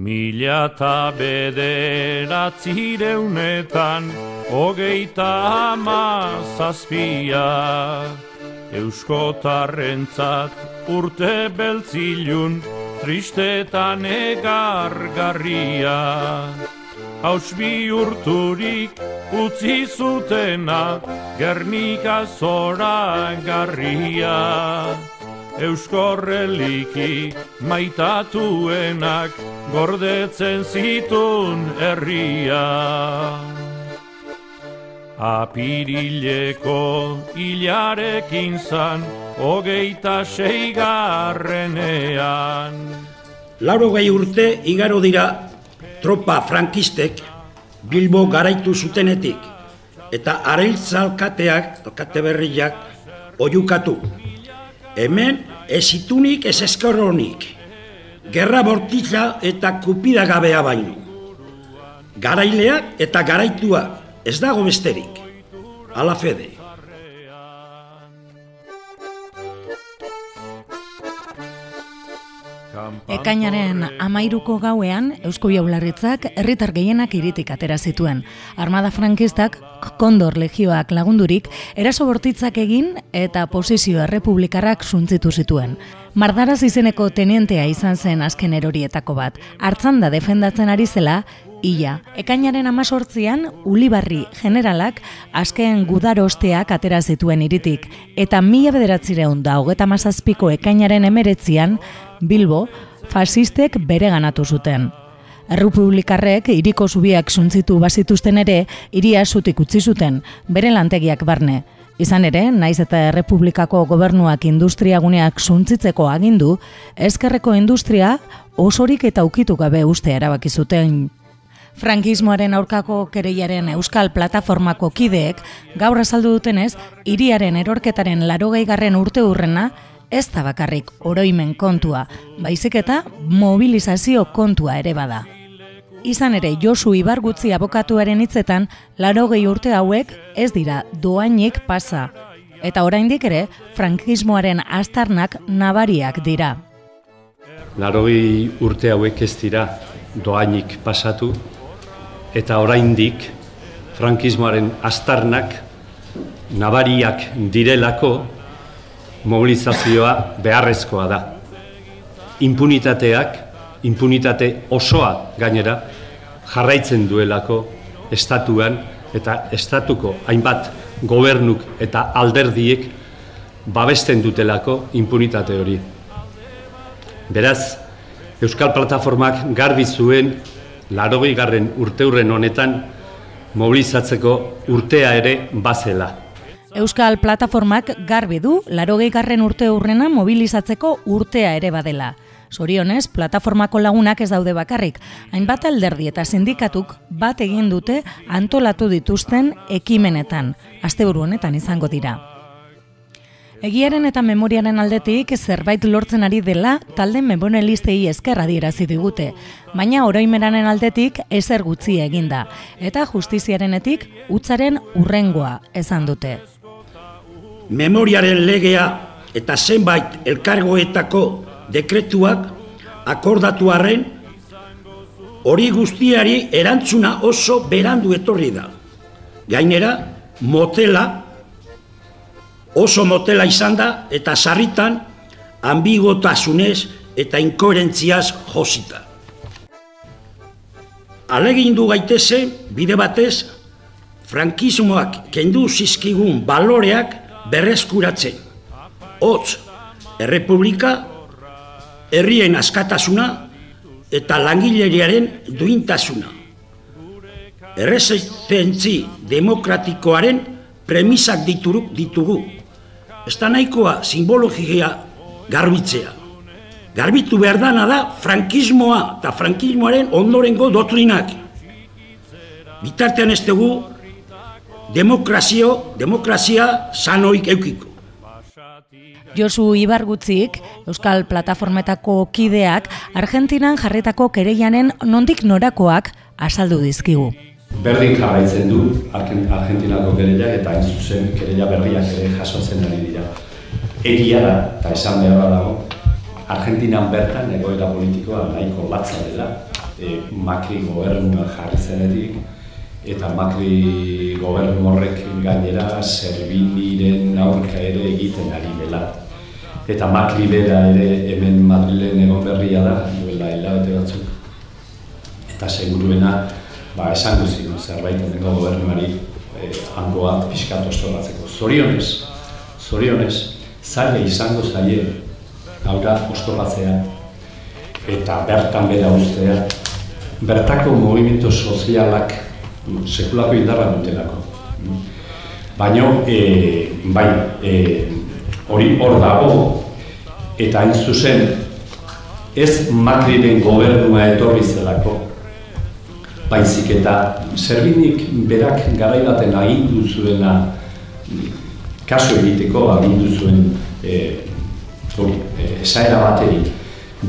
Mila eta bederatzi hogeita ama zazpia. Euskotarrentzat urte beltzilun, tristetan egar garria. Hausbi urturik utzi zutena, gernika zora garria. Euskorreliki maitatuenak gordetzen zitun herria. Apirileko hilarekin zan, hogeita seigarrenean. Lauro gai urte igaro dira tropa frankistek Bilbo garaitu zutenetik, eta areiltza alkateak, alkate berriak, oiukatu. Hemen ez itunik ez eskorronik, gerra bortitza eta kupida gabea baino. Garaileak eta garaituak ez dago besterik, ala fede. Ekainaren amairuko gauean, Eusko Jaularitzak herritar gehienak iritik atera zituen. Armada frankistak, kondor legioak lagundurik, eraso bortitzak egin eta posizio errepublikarrak suntzitu zituen. Mardaraz izeneko tenientea izan zen azken erorietako bat. Artzanda defendatzen ari zela, Ia, ekainaren amazortzian, Ulibarri generalak azken gudarosteak atera zituen iritik, eta mila bederatzireun da hogeta mazazpiko ekainaren emeretzian, Bilbo, fasistek bere ganatu zuten. Errepublikarrek iriko zubiak suntzitu bazituzten ere, iria zutik utzi zuten, bere lantegiak barne. Izan ere, naiz eta Errepublikako gobernuak industriaguneak suntzitzeko agindu, ezkerreko industria osorik eta ukitu gabe uste erabaki zuten Frankismoaren aurkako kereiaren Euskal Plataformako kideek gaur azaldu dutenez, hiriaren erorketaren larogeigarren urte urrena, ez da bakarrik oroimen kontua, baizik eta mobilizazio kontua ere bada. Izan ere, Josu Ibargutzi abokatuaren hitzetan, larogei urte hauek ez dira doainik pasa. Eta oraindik ere, frankismoaren astarnak nabariak dira. Larogei urte hauek ez dira doainik pasatu, eta oraindik frankismoaren astarnak nabariak direlako mobilizazioa beharrezkoa da. Impunitateak, impunitate osoa gainera, jarraitzen duelako estatuan eta estatuko hainbat gobernuk eta alderdiek babesten dutelako impunitate hori. Beraz, Euskal Plataformak garbi zuen larogei garren urteurren honetan mobilizatzeko urtea ere bazela. Euskal Plataformak garbi du larogei garren urte urrena mobilizatzeko urtea ere badela. Sorionez, plataformako lagunak ez daude bakarrik, hainbat alderdi eta sindikatuk bat egin dute antolatu dituzten ekimenetan, asteburu honetan izango dira. Egiaren eta memoriaren aldetik zerbait lortzen ari dela talde memorialistei eskerra dirazi digute, baina oroimeranen aldetik ezer gutxi eginda, eta justiziarenetik utzaren urrengoa esan dute. Memoriaren legea eta zenbait elkargoetako dekretuak akordatu arren, hori guztiari erantzuna oso berandu etorri da. Gainera, motela oso motela izan da eta sarritan ambigotasunez eta inkoherentziaz josita. Alegin du gaiteze, bide batez, frankismoak kendu zizkigun baloreak berreskuratzen. Hotz, errepublika, herrien askatasuna eta langileriaren duintasuna. Errezistentzi demokratikoaren premisak dituruk ditugu ez da nahikoa simbologia garbitzea. Garbitu behar dana da frankismoa eta frankismoaren ondorengo dotrinak. Bitartean ez dugu demokrazio, demokrazia sanoik eukiko. Josu Ibargutzik, Euskal Plataformetako kideak, Argentinan jarretako kereianen nondik norakoak azaldu dizkigu. Berdin jarraitzen du Argentinako kereia eta hain zuzen kereia berriak ere jasotzen ari dira. Egia da, eta esan beharra dago, Argentinan bertan egoera politikoa nahiko batza dela, e, Macri gobernua jarri zenetik, eta Macri gobernu horrek gainera Serviniren aurka ere egiten ari dela. Eta Macri bera ere hemen Madrilen egon berria da, duela hilabete batzuk. Eta seguruena, ba, esan duzik, zerbait dengo gobernuari eh, hangoa pixkat ostoratzeko. Zorionez, zorionez, zaila izango zaie, hauga ostoratzea, eta bertan bera ustea, bertako movimiento sozialak sekulako indarra dutelako. Baina, e, bai, e, hori hor dago, eta hain zuzen, ez Macriren gobernua etorri zelako, baizik eta Zerbinik berak garaibaten agindu zuena kasu egiteko agindu zuen e, hori, e, esaera bateri.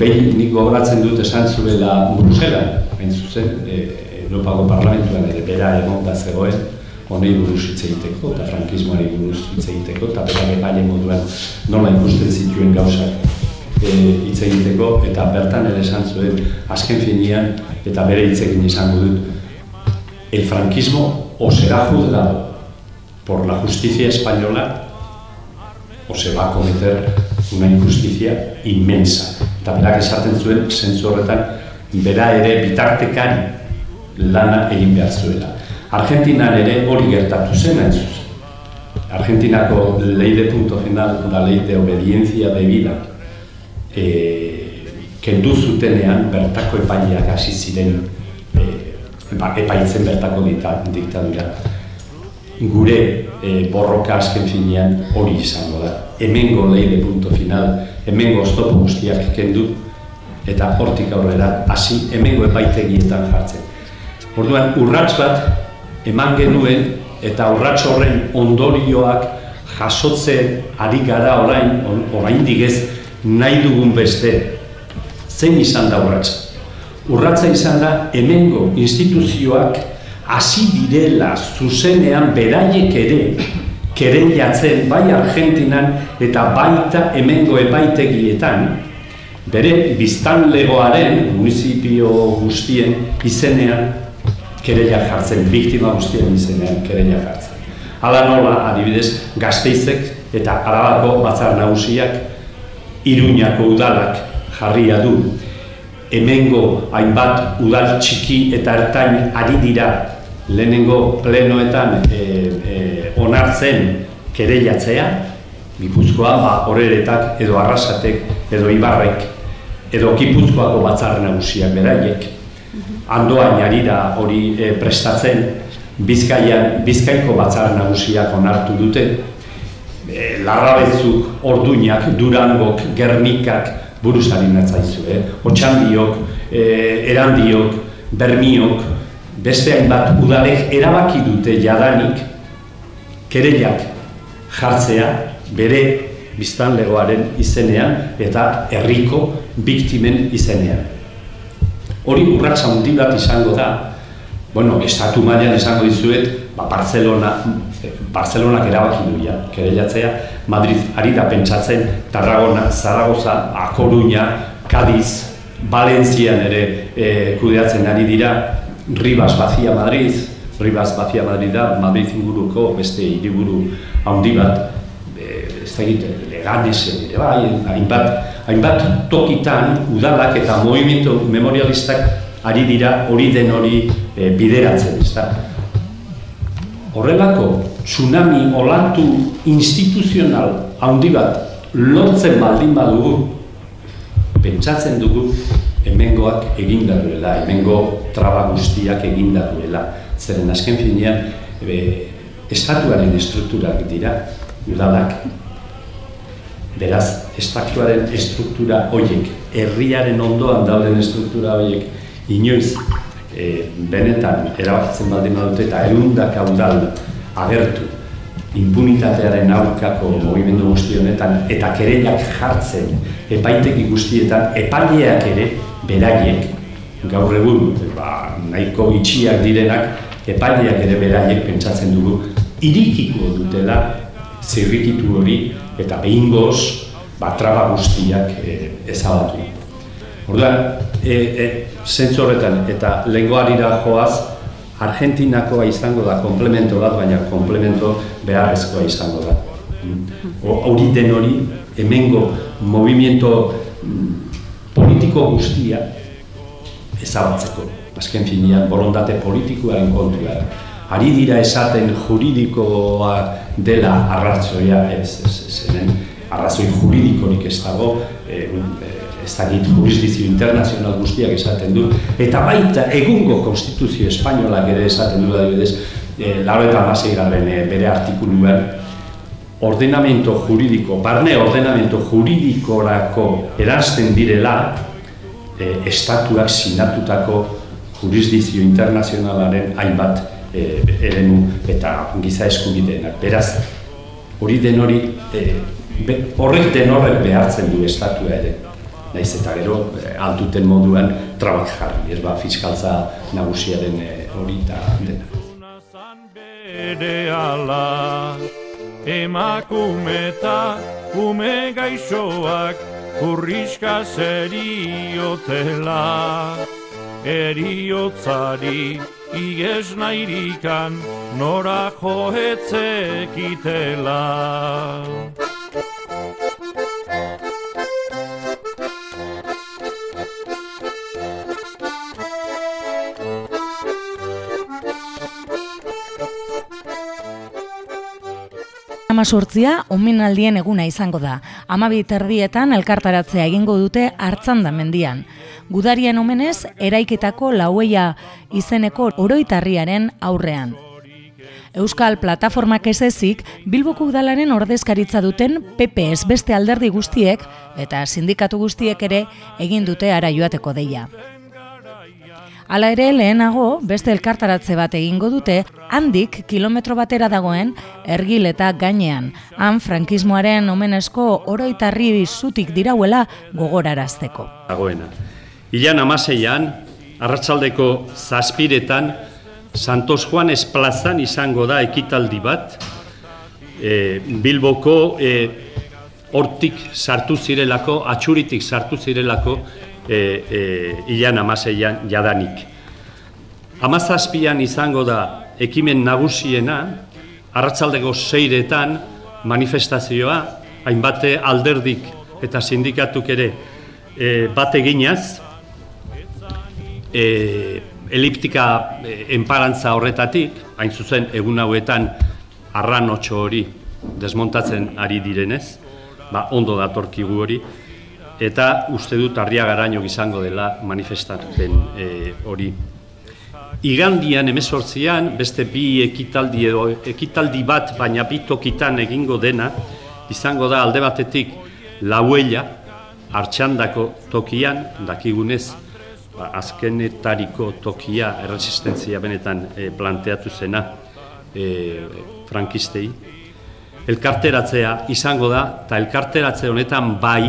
Behin nik gogoratzen dut esan zuela Brusela, hain zuzen, e, Europako Parlamentuan ere bera egon da zegoen, honei buruz hitz egiteko eta frankismoari buruz hitz egiteko eta bera epaile moduan nola ikusten zituen gauzak e, hitz egiteko eta bertan ere esan zuen azken finean eta bere hitz egin izango dut el frankismo o será juzgado por la justicia española o se va a cometer una injusticia inmensa eta berak esaten zuen zentzu horretan bera ere bitartekari lana egin behar zuela. Argentinan ere hori gertatu zen hain. Argentinako lei de punto final, da lei de obediencia de vida, e, kendu zutenean bertako epaileak hasi ziren e, epaitzen bertako diktadura. Gure e, borroka azken finean hori izango da. Hemengo lei de punto final, hemengo oztopo guztiak kendu, eta hortik aurrera hasi hemengo epaitegietan jartzen. Orduan, urrats bat eman genuen eta urrats horren ondorioak jasotzen ari gara orain, orain digez, nahi dugun beste. Zein izan da urratsa? Urratza izan da hemengo instituzioak hasi direla zuzenean beraiek ere keren jatzen bai Argentinan eta baita hemengo epaitegietan bere biztanlegoaren municipio guztien izenean kereia jartzen, biktima guztien izenean kereia jartzen. Hala nola, adibidez, gazteizek eta arabako batzar nagusiak iruñako udalak jarria du. Hemengo hainbat udal txiki eta ertain ari dira. Lehenengo plenoetan e, e, onartzen kereiatzea, Gipuzkoa, ba, horeretak edo arrasatek edo ibarrek edo Gipuzkoako batzar nagusiak beraiek. Andoain ari da hori e, prestatzen, Bizkaian, Bizkaiko batzar nagusiak onartu dute, e, larrabetzuk, orduinak, durangok, gernikak, buruzari natzaizu, eh? otxandiok, e, erandiok, bermiok, beste hainbat udalek erabaki dute jadanik, kereiak jartzea, bere biztanlegoaren izenean eta herriko biktimen izenean hori urratsa handi bat izango da. Bueno, estatu mailan izango dizuet, ba Barcelona, Barcelonak erabaki du ja, kereiatzea, Madrid ari da pentsatzen, Tarragona, Zaragoza, A Coruña, Cádiz, Valencian ere e, kudeatzen ari dira, Ribas Bazia Madrid, Ribas Bazia Madrid da, Madrid inguruko beste hiriburu handi bat, e, ez da egite, leganes ere bai, hainbat, hainbat tokitan udalak eta movimiento memorialistak ari dira hori den hori e, bideratzen, ezta. Horrelako tsunami olantu instituzional handi bat lortzen baldin badugu, pentsatzen dugu hemengoak egin da duela, hemengo traba guztiak egin da duela. Zeren azken finean, e, estatuaren estrukturak dira, udalak, Beraz, estatuaren estruktura horiek, herriaren ondoan dauden estruktura horiek, inoiz e, benetan erabakitzen baldin badute eta erundak udal agertu impunitatearen aurkako movimendu guzti honetan eta kereiak jartzen epaiteki guztietan epaileak ere beraiek gaur egun ba, nahiko itxiak direnak epaileak ere beraiek pentsatzen dugu irikiko dutela zirrikitu hori eta behin goz, ba, traba guztiak e, ezabatu. Orduan, e, e, horretan, eta lengoarira joaz, Argentinakoa izango da komplemento bat, baina komplemento beharrezkoa izango da. Hori den hori, hemengo movimiento mm, politiko guztia ezabatzeko. Azken finean, borondate politikoaren kontua. Ari dira esaten juridikoa dela arrazoia, ez, ez, ez, ez, arrazoi juridikorik ez dago, e, ez dakit jurisdizio internazional guztiak esaten du, eta baita egungo konstituzio espainolak ere esaten du da dibidez, e, laro eta amasei garen e, bere artikuluan, ordenamento juridiko, barne ordenamento juridikorako erazten direla e, estatuak sinatutako jurisdizio internazionalaren hainbat e, eremu eta giza eskubideenak. Beraz, hori den hori, e, horrek den horrek behartzen du estatua ere naiz eta gero eh, altuten moduan trabak jarri, ez ba, fiskaltza nagusiaren eh, hori eta dena. emakumeta ume gaixoak kurriska zeriotela eriotzari iges nairikan nora joetzekitela. Sortzia, omenaldien eguna izango da. Amabi terdietan elkartaratzea egingo dute hartzanda mendian. Gudarien omenez, eraiketako laueia izeneko oroitarriaren aurrean. Euskal Plataformak ez ezik, Bilboko udalaren ordezkaritza duten PPS beste alderdi guztiek eta sindikatu guztiek ere egin dute ara joateko deia. Hala ere, lehenago, beste elkartaratze bat egingo dute, handik kilometro batera dagoen ergil eta gainean, han frankismoaren omenezko oroitarri zutik dirauela gogorarazteko. Dagoena. Ilan amaseian, arratsaldeko zazpiretan, Santos Juan Esplazan izango da ekitaldi bat, e, Bilboko e, hortik sartu zirelako, atxuritik sartu zirelako, e, e, ilan amaseian jadanik. Amazazpian izango da ekimen nagusiena, arratsaldeko seiretan manifestazioa, hainbate alderdik eta sindikatuk ere e, bat eginaz, e, eliptika e, enparantza horretatik, hain zuzen egun hauetan arran hori desmontatzen ari direnez, ba, ondo datorkigu hori, eta uste dut arria garaino izango dela manifestatzen e, hori. Igandian emezortzian, beste bi ekitaldi, edo, ekitaldi bat, baina bi tokitan egingo dena, izango da alde batetik lauela, hartxandako tokian, dakigunez, ba, azkenetariko tokia erresistentzia benetan e, planteatu zena e, frankistei, elkarteratzea izango da, eta elkarteratze honetan bai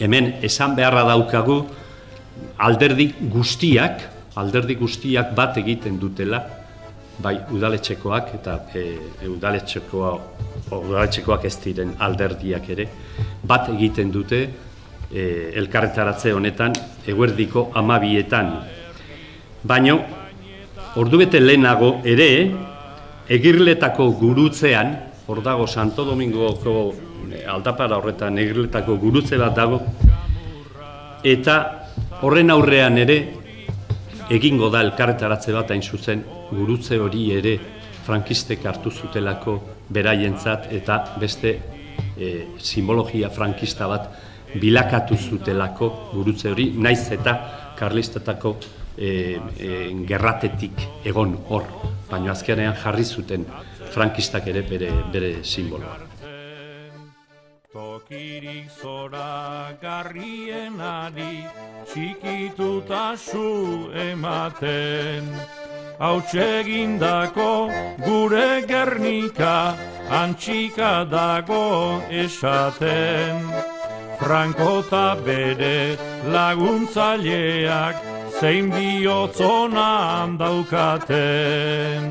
hemen esan beharra daukagu alderdi guztiak, alderdi guztiak bat egiten dutela, bai udaletxekoak eta e, udaletxekoa, udaletxekoak ez diren alderdiak ere, bat egiten dute e, elkarretaratze honetan eguerdiko amabietan. Baino, ordu bete lehenago ere, egirletako gurutzean, hor dago Santo Domingoko aldapara horretan egirletako gurutze bat dago, eta horren aurrean ere egingo da elkarretaratze bat hain zuzen gurutze hori ere frankistek hartu zutelako beraientzat eta beste e, simbologia frankista bat bilakatu zutelako gurutze hori, naiz eta karlistetako e, e, gerratetik egon hor, baina azkenean jarri zuten frankistak ere bere, bere simboloa. Tokirik zora garrienari txikituta su ematen. Hautsegindako gure gernika antxika dago esaten. Frankota bere laguntzaileak zein bihotzonan daukaten.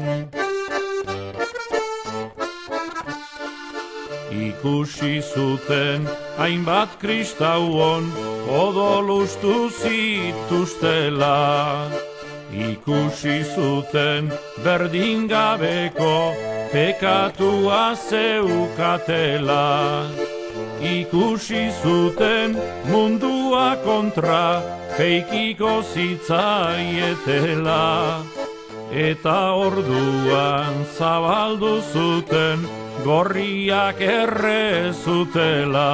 Ikusi zuten hainbat kristauon odolustu zituztela. Ikusi zuten berdin gabeko pekatua zeukatela. Ikusi zuten mundua kontra peikiko zitzaietela. Eta orduan zabaldu zuten gorriak erre zutela.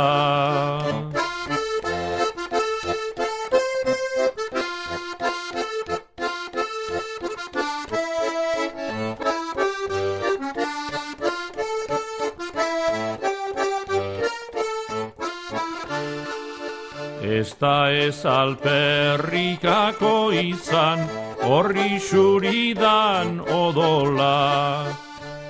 Ez da ez alperrikako izan, horri xuridan odola.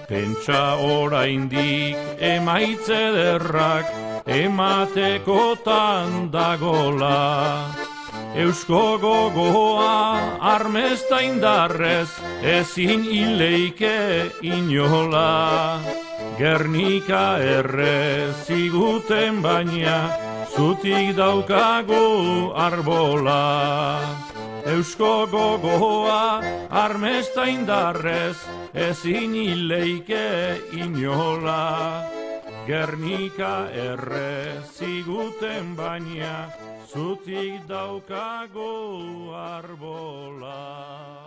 Pentsa oraindik emaitze derrak ematekotan dagola. Eusko gogoa armesta indarrez ezin ileike inola. Gernika erre ziguten baina zutik daukagu arbola. Eusko gogoa armesta indarrez ezin ileike inola. Gernika erre ziguten baina zutik daukagu arbola.